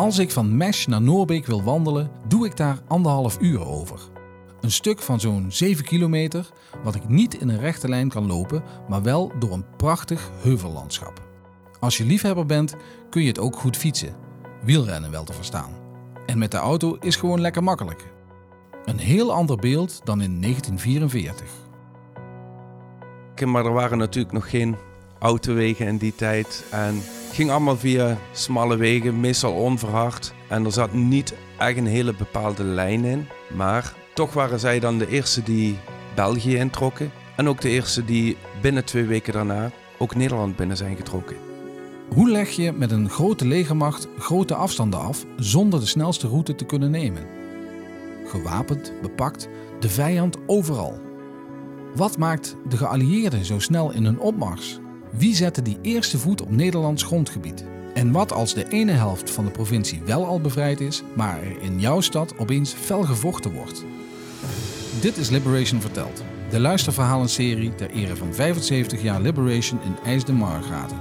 Als ik van Mesh naar Noorbeek wil wandelen, doe ik daar anderhalf uur over. Een stuk van zo'n 7 kilometer, wat ik niet in een rechte lijn kan lopen, maar wel door een prachtig heuvellandschap. Als je liefhebber bent, kun je het ook goed fietsen. Wielrennen wel te verstaan. En met de auto is gewoon lekker makkelijk. Een heel ander beeld dan in 1944. Maar er waren natuurlijk nog geen autowegen in die tijd. En ging allemaal via smalle wegen, meestal onverhard. En er zat niet echt een hele bepaalde lijn in. Maar toch waren zij dan de eerste die België introkken. En ook de eerste die binnen twee weken daarna ook Nederland binnen zijn getrokken. Hoe leg je met een grote legermacht grote afstanden af zonder de snelste route te kunnen nemen? Gewapend, bepakt, de vijand overal. Wat maakt de geallieerden zo snel in hun opmars? Wie zette die eerste voet op Nederlands grondgebied? En wat als de ene helft van de provincie wel al bevrijd is, maar er in jouw stad opeens fel gevochten wordt? Dit is Liberation Verteld, de luisterverhalenserie ter ere van 75 jaar Liberation in IJsden-Margraten.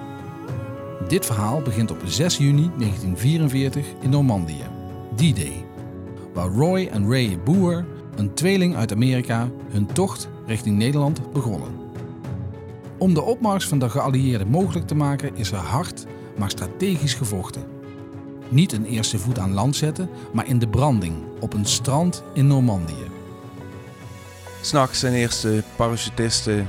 Dit verhaal begint op 6 juni 1944 in Normandië, D-Day, waar Roy en Ray Boer, een tweeling uit Amerika, hun tocht richting Nederland begonnen. Om de opmars van de geallieerden mogelijk te maken is er hard, maar strategisch gevochten. Niet een eerste voet aan land zetten, maar in de branding op een strand in Normandië. S'nachts zijn eerste parachutisten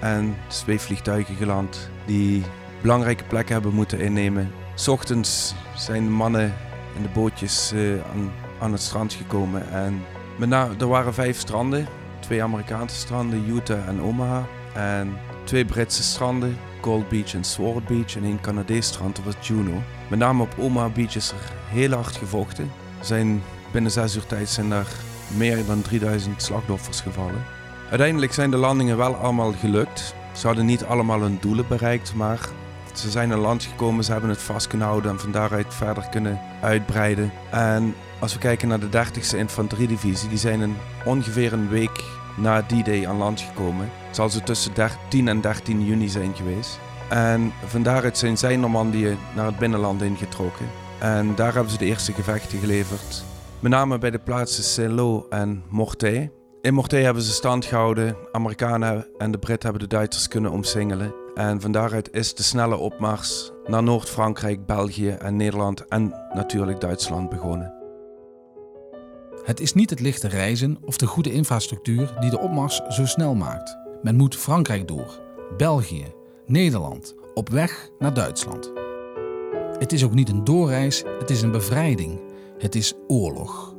en zweefvliegtuigen geland die belangrijke plekken hebben moeten innemen. S ochtends zijn de mannen in de bootjes uh, aan, aan, het strand gekomen. En met er waren vijf stranden. Twee Amerikaanse stranden, Utah en Omaha. En twee Britse stranden, Gold Beach en Sword Beach. En één Canadees strand, dat was Juno. Met name op Omaha Beach is er heel hard gevochten. Zijn binnen zes uur tijd zijn daar meer dan 3000 slachtoffers gevallen. Uiteindelijk zijn de landingen wel allemaal gelukt. Ze hadden niet allemaal hun doelen bereikt, maar ze zijn aan land gekomen, ze hebben het vast kunnen houden en van daaruit verder kunnen uitbreiden. En als we kijken naar de 30e Infanteriedivisie, die zijn een, ongeveer een week na die day aan land gekomen. Het zal ze tussen 10 en 13 juni zijn geweest. En van daaruit zijn zij Normandië naar het binnenland ingetrokken. En daar hebben ze de eerste gevechten geleverd. Met name bij de plaatsen Saint-Lô en Mortaix. In Mortaix hebben ze stand gehouden. Amerikanen en de Britten hebben de Duitsers kunnen omsingelen. En van daaruit is de snelle opmars naar Noord-Frankrijk, België en Nederland en natuurlijk Duitsland begonnen. Het is niet het lichte reizen of de goede infrastructuur die de opmars zo snel maakt. Men moet Frankrijk door, België, Nederland, op weg naar Duitsland. Het is ook niet een doorreis, het is een bevrijding. Het is oorlog.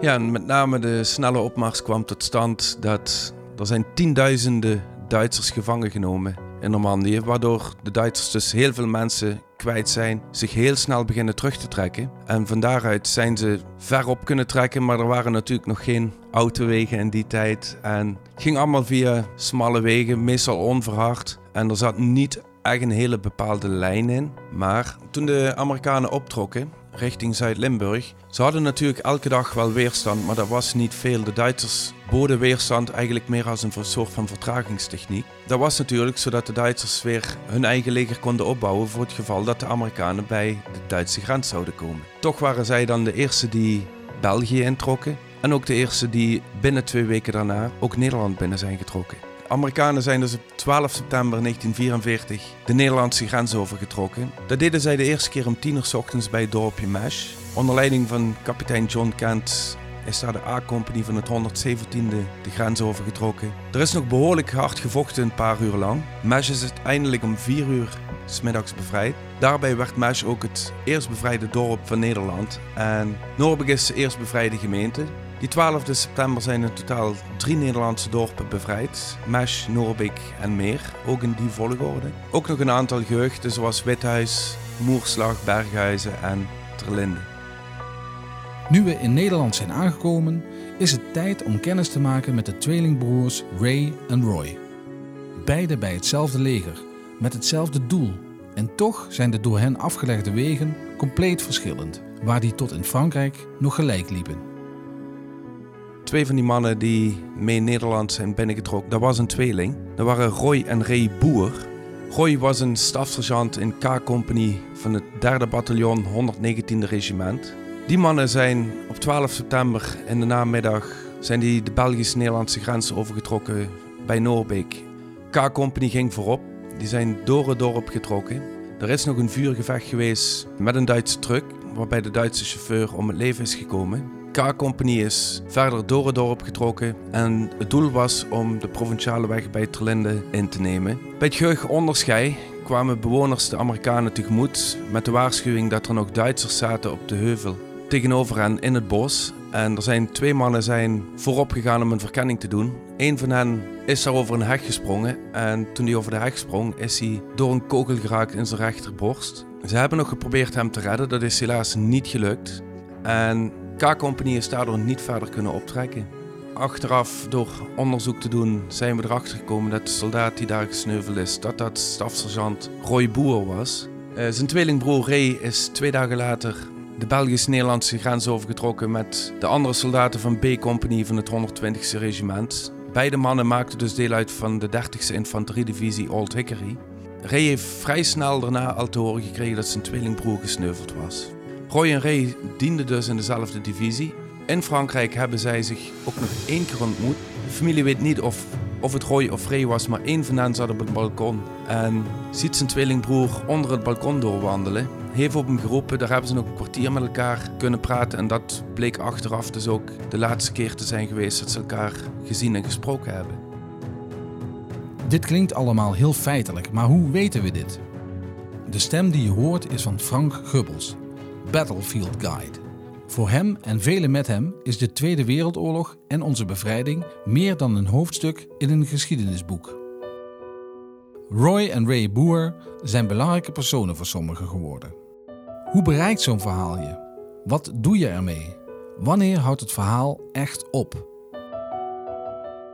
Ja, en met name de snelle opmars kwam tot stand dat er zijn tienduizenden Duitsers gevangen genomen in Normandië, waardoor de Duitsers dus heel veel mensen kwijt zijn, zich heel snel beginnen terug te trekken. En van daaruit zijn ze verop kunnen trekken, maar er waren natuurlijk nog geen autowegen in die tijd. En het ging allemaal via smalle wegen, meestal onverhard. En er zat niet echt een hele bepaalde lijn in. Maar toen de Amerikanen optrokken, richting Zuid-Limburg. Ze hadden natuurlijk elke dag wel weerstand, maar dat was niet veel. De Duitsers boden weerstand eigenlijk meer als een soort van vertragingstechniek. Dat was natuurlijk zodat de Duitsers weer hun eigen leger konden opbouwen voor het geval dat de Amerikanen bij de Duitse grens zouden komen. Toch waren zij dan de eerste die België introkken en ook de eerste die binnen twee weken daarna ook Nederland binnen zijn getrokken. Amerikanen zijn dus op 12 september 1944 de Nederlandse grens overgetrokken. Dat deden zij de eerste keer om 10 uur ochtends bij het dorpje Mesh. Onder leiding van kapitein John Kent is daar de A-compagnie van het 117e de grens overgetrokken. Er is nog behoorlijk hard gevochten een paar uur lang. Mesh is uiteindelijk om 4 uur smiddags bevrijd. Daarbij werd Mesh ook het eerst bevrijde dorp van Nederland. En Noorbeek is de eerst bevrijde gemeente. Die 12 september zijn in totaal drie Nederlandse dorpen bevrijd. Mesh, Noorbeek en Meer, ook in die volgorde. Ook nog een aantal gehuchten zoals Withuis, Moerslag, Berghuizen en Terlinde. Nu we in Nederland zijn aangekomen, is het tijd om kennis te maken met de tweelingbroers Ray en Roy. Beide bij hetzelfde leger, met hetzelfde doel. En toch zijn de door hen afgelegde wegen compleet verschillend, waar die tot in Frankrijk nog gelijk liepen. Twee van die mannen die mee in Nederland zijn binnengetrokken, dat was een tweeling. Dat waren Roy en Ray Boer. Roy was een stafsergeant in K-compagnie van het 3e bataljon 119e regiment. Die mannen zijn op 12 september in de namiddag zijn die de Belgisch-Nederlandse grens overgetrokken bij Noorbeek. K-compagnie ging voorop. Die zijn door het dorp getrokken. Er is nog een vuurgevecht geweest met een Duitse truck, waarbij de Duitse chauffeur om het leven is gekomen. K-compagnie is verder door het dorp getrokken en het doel was om de provinciale weg bij Terlinde in te nemen. Bij het geheug onderschei kwamen bewoners de Amerikanen tegemoet met de waarschuwing dat er nog Duitsers zaten op de heuvel tegenover hen in het bos. En er zijn twee mannen zijn voorop gegaan om een verkenning te doen. Een van hen is daar over een heg gesprongen. En toen hij over de heg sprong, is hij door een kogel geraakt in zijn rechterborst. Ze hebben nog geprobeerd hem te redden. Dat is helaas niet gelukt. En K-Company is daardoor niet verder kunnen optrekken. Achteraf, door onderzoek te doen, zijn we erachter gekomen dat de soldaat die daar gesneuveld is, dat dat stafsergeant Roy Boer was. Uh, zijn tweelingbroer Ray is twee dagen later de Belgisch-Nederlandse grens overgetrokken met de andere soldaten van B-compagnie van het 120e regiment. Beide mannen maakten dus deel uit van de 30e infanteriedivisie Old Hickory. Ray heeft vrij snel daarna al te horen gekregen dat zijn tweelingbroer gesneuveld was. Roy en Ray dienden dus in dezelfde divisie. In Frankrijk hebben zij zich ook nog één keer ontmoet. De familie weet niet of, of het Roy of Ray was, maar één van hen zat op het balkon en ziet zijn tweelingbroer onder het balkon doorwandelen heeft op hem geroepen. Daar hebben ze nog een kwartier met elkaar kunnen praten. En dat bleek achteraf dus ook de laatste keer te zijn geweest dat ze elkaar gezien en gesproken hebben. Dit klinkt allemaal heel feitelijk, maar hoe weten we dit? De stem die je hoort is van Frank Gubbels, Battlefield Guide. Voor hem en velen met hem is de Tweede Wereldoorlog en onze bevrijding meer dan een hoofdstuk in een geschiedenisboek. Roy en Ray Boer zijn belangrijke personen voor sommigen geworden. Hoe bereikt zo'n verhaal je? Wat doe je ermee? Wanneer houdt het verhaal echt op?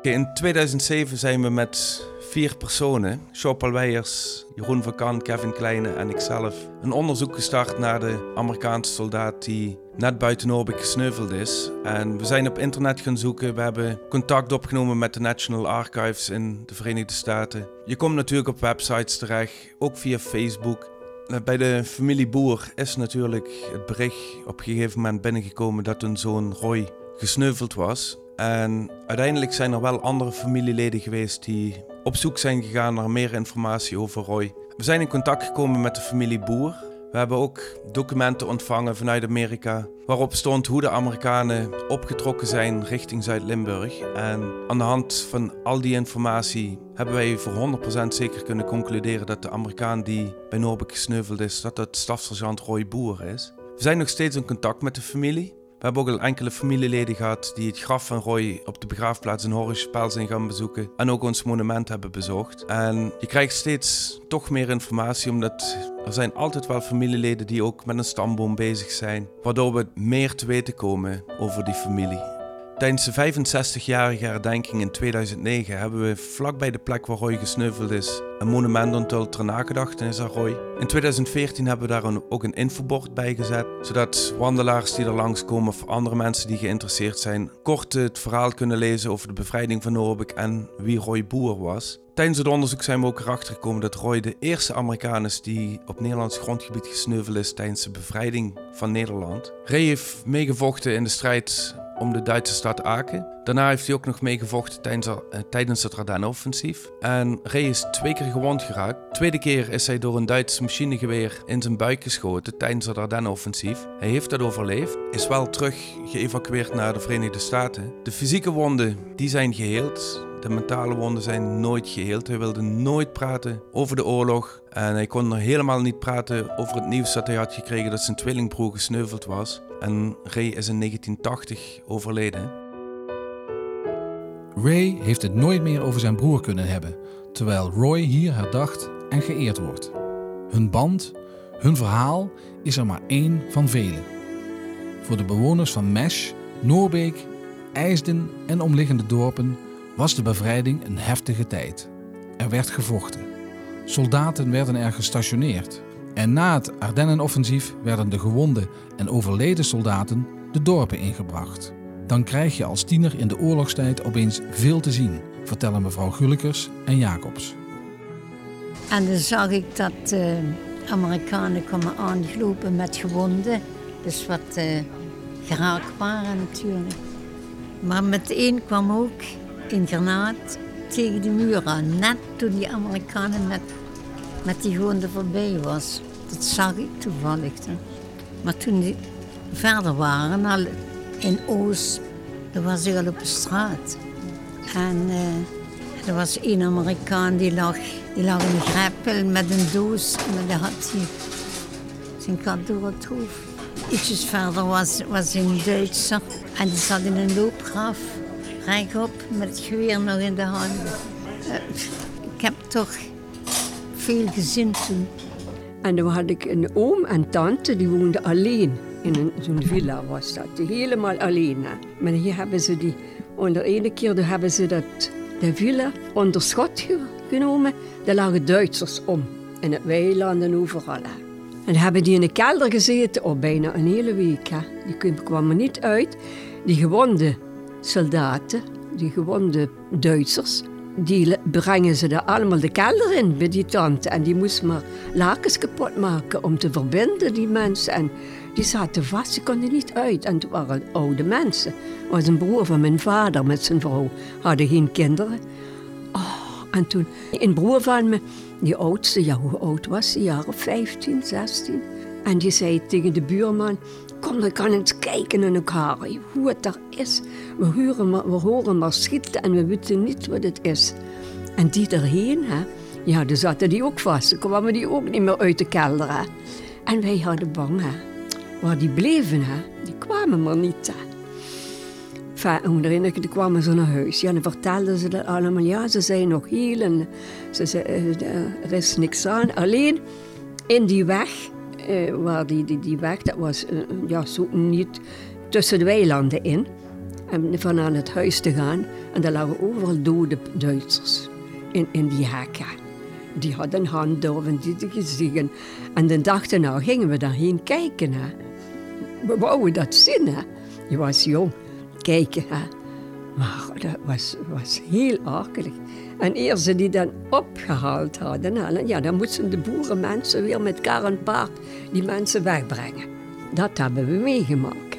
In 2007 zijn we met vier personen, Jean-Paul Weijers, Jeroen van Kan, Kevin Kleine en ikzelf, een onderzoek gestart naar de Amerikaanse soldaat die net buiten Noorbeek gesneuveld is. En we zijn op internet gaan zoeken, we hebben contact opgenomen met de National Archives in de Verenigde Staten. Je komt natuurlijk op websites terecht, ook via Facebook. Eh, bij de familie Boer is natuurlijk het bericht op een gegeven moment binnengekomen dat hun zoon Roy gesneuveld was. En uiteindelijk zijn er wel andere familieleden geweest die op zoek zijn gegaan naar meer informatie over Roy. We zijn in contact gekomen met de familie Boer. We hebben ook documenten ontvangen vanuit Amerika waarop stond hoe de Amerikanen opgetrokken zijn richting Zuid-Limburg. En aan de hand van al die informatie hebben wij voor 100% zeker kunnen concluderen dat de Amerikaan die bij Noorbeek gesneuveld is, dat dat stafsergeant Roy Boer is. We zijn nog steeds in contact met de familie. We hebben ook al enkele familieleden gehad die het graf van Roy op de begraafplaats in Horrispel zijn gaan bezoeken. En ook ons monument hebben bezocht. En je krijgt steeds toch meer informatie, omdat er zijn altijd wel familieleden die ook met een stamboom bezig zijn. Waardoor we meer te weten komen over die familie. Tijdens de 65-jarige herdenking in 2009 hebben we vlakbij de plek waar Roy gesneuveld is een monument onthuld ter nagedachtenis aan Roy. In 2014 hebben we daar ook een infobord bij gezet, zodat wandelaars die er langskomen of andere mensen die geïnteresseerd zijn, kort het verhaal kunnen lezen over de bevrijding van Noorbeek en wie Roy Boer was. Tijdens het onderzoek zijn we ook erachter gekomen dat Roy de eerste Amerikaan is die op Nederlands grondgebied gesneuveld is tijdens de bevrijding van Nederland. Ray heeft meegevochten in de strijd om de Duitse stad Aken. Daarna heeft hij ook nog meegevochten tijdens, uh, tijdens het Ardennen-offensief. En Ray is twee keer gewond geraakt. tweede keer is hij door een Duits machinegeweer in zijn buik geschoten tijdens het Ardennen-offensief. Hij heeft dat overleefd, is wel terug geëvacueerd naar de Verenigde Staten. De fysieke wonden die zijn geheeld. De mentale wonden zijn nooit geheeld. Hij wilde nooit praten over de oorlog. En hij kon er helemaal niet praten over het nieuws dat hij had gekregen dat zijn tweelingbroer gesneuveld was. En Ray is in 1980 overleden. Ray heeft het nooit meer over zijn broer kunnen hebben, terwijl Roy hier herdacht en geëerd wordt. Hun band, hun verhaal is er maar één van velen. Voor de bewoners van Mesh, Noorbeek, IJsden en omliggende dorpen was de bevrijding een heftige tijd. Er werd gevochten. Soldaten werden er gestationeerd. En na het Ardennenoffensief werden de gewonde en overleden soldaten de dorpen ingebracht. Dan krijg je als tiener in de oorlogstijd opeens veel te zien, vertellen mevrouw Gulikers en Jacobs. En dan zag ik dat uh, Amerikanen kwamen aangelopen met gewonden. Dus wat uh, geraakt waren natuurlijk. Maar meteen kwam ook een granaat tegen de muur aan. Net toen die Amerikanen met, met die gewonden voorbij was. Dat zag ik toevallig. Maar toen die verder waren, al in Oost, dan was ik al op de straat. En uh, er was één Amerikaan die lag, die lag in een greppel met een doos. En dan had hij zijn kat door het hoofd. Ietsjes verder was, was een Duitser. En die zat in een loopgraf, rechtop, met het geweer nog in de hand. Uh, ik heb toch veel gezien toen. En dan had ik een oom en tante, die woonden alleen. In zo'n villa was dat, helemaal alleen. Maar hier hebben ze die, onder ene keer hebben ze dat, de villa onder schot genomen. Daar lagen Duitsers om, in het weiland en overal. En hebben die in de kelder gezeten, oh, bijna een hele week. Die kwamen niet uit. Die gewonde soldaten, die gewonde Duitsers, die brengen ze allemaal de kelder in bij die tante. En die moest maar lakens kapot maken om te verbinden, die mensen. En die zaten vast, ze konden niet uit. En het waren oude mensen. was een broer van mijn vader met zijn vrouw. Hadden geen kinderen. Oh, en toen, een broer van me, die oudste, ja, hoe oud was hij? Jaar of 15, 16. En die zei tegen de buurman, kom, kan eens kijken naar elkaar, hoe het daar is. We horen, maar, schieten en we weten niet wat het is. En die erheen, hè, ja, dan zaten die ook vast. Dan kwamen die ook niet meer uit de kelder. En wij hadden bang, hè. Waar die bleven, die kwamen maar niet. Hè. Enfin, ik, kwamen ze naar huis. Ja, dan vertelden ze dat allemaal. Ja, ze zijn nog heel en ze zei, eh, er is niks aan. Alleen in die weg uh, waar die, die, die weg, dat was uh, ja, zo niet tussen de weilanden in. En van aan het huis te gaan. En daar lagen overal dode Duitsers in, in die hekken. Die hadden een hand door en die gezien. En de dag daarna gingen we daarheen kijken. We wouden dat zien. Je was jong. Kijken. Maar dat was, was heel akelig. En eer ze die dan opgehaald hadden, ja, dan moesten de boerenmensen weer met kar en paard die mensen wegbrengen. Dat hebben we meegemaakt.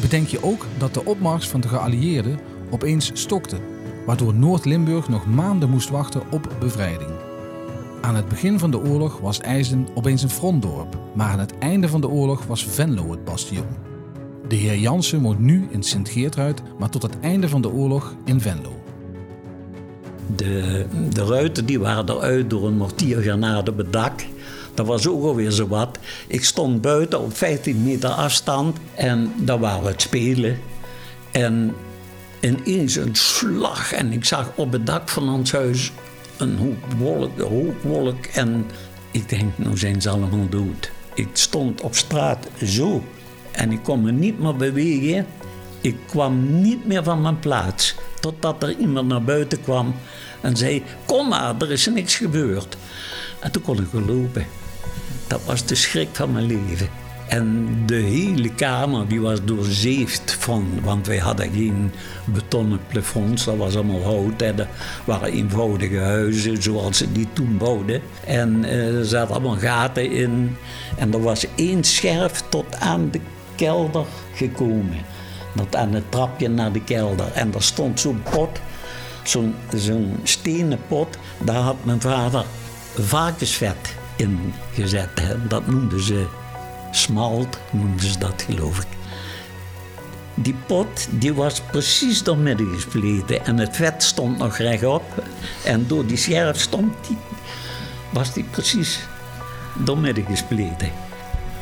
Bedenk je ook dat de opmars van de geallieerden opeens stokte, waardoor Noord-Limburg nog maanden moest wachten op bevrijding. Aan het begin van de oorlog was IJsden opeens een frontdorp, maar aan het einde van de oorlog was Venlo het bastion. De heer Jansen woont nu in Sint-Geertruid, maar tot het einde van de oorlog in Venlo. De, de ruiten die waren eruit door een mortiergranade op het dak. Dat was ook alweer zo wat. Ik stond buiten op 15 meter afstand en daar waren we het spelen. En ineens een slag en ik zag op het dak van ons huis een hoop wolk, hoop wolk. En ik denk, nou zijn ze allemaal dood. Ik stond op straat zo en ik kon me niet meer bewegen. Ik kwam niet meer van mijn plaats. Totdat er iemand naar buiten kwam en zei: Kom maar, er is niks gebeurd. En toen kon ik weer lopen. Dat was de schrik van mijn leven. En de hele kamer die was doorzeefd van, want wij hadden geen betonnen plafonds, dat was allemaal hout. Hè. Dat waren eenvoudige huizen zoals ze die toen bouwden. En uh, er zaten allemaal gaten in. En er was één scherf tot aan de kelder gekomen. Dat aan het trapje naar de kelder. En daar stond zo'n pot, zo'n zo'n stenen pot. Daar had mijn vader varkensvet in gezet. Dat noemden ze smalt, noemden ze dat geloof ik. Die pot die was precies door midden gespleten en het vet stond nog rechtop. En door die scherf stond die, was die precies door midden gespleten.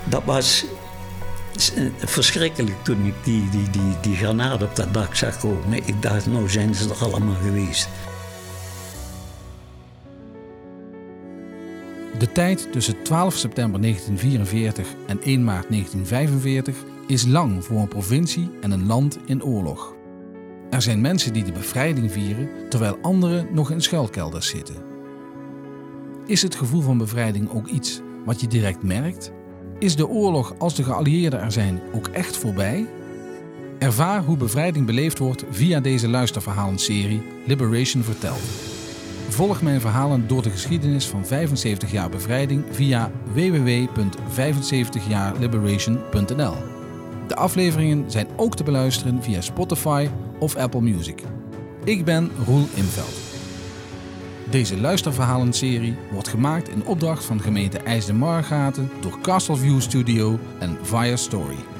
Dat was verschrikkelijk toen ik die, die, die, die granaat op dat dak zag komen. Ik dacht, nou zijn ze er allemaal geweest. De tijd tussen 12 september 1944 en 1 maart 1945 is lang voor een provincie en een land in oorlog. Er zijn mensen die de bevrijding vieren terwijl anderen nog in schuilkelders zitten. Is het gevoel van bevrijding ook iets wat je direct merkt? Is de oorlog als de geallieerden er zijn ook echt voorbij? Ervaar hoe bevrijding beleefd wordt via deze luisterverhalenserie Liberation Verteld. Volg mijn verhalen door de geschiedenis van 75 jaar bevrijding via www.75jaarliberation.nl. De afleveringen zijn ook te beluisteren via Spotify of Apple Music. Ik ben Roel Imveld. Deze luisterverhalenserie wordt gemaakt in opdracht van gemeente IJsden-Margaten door Castleview Studio en Via Story.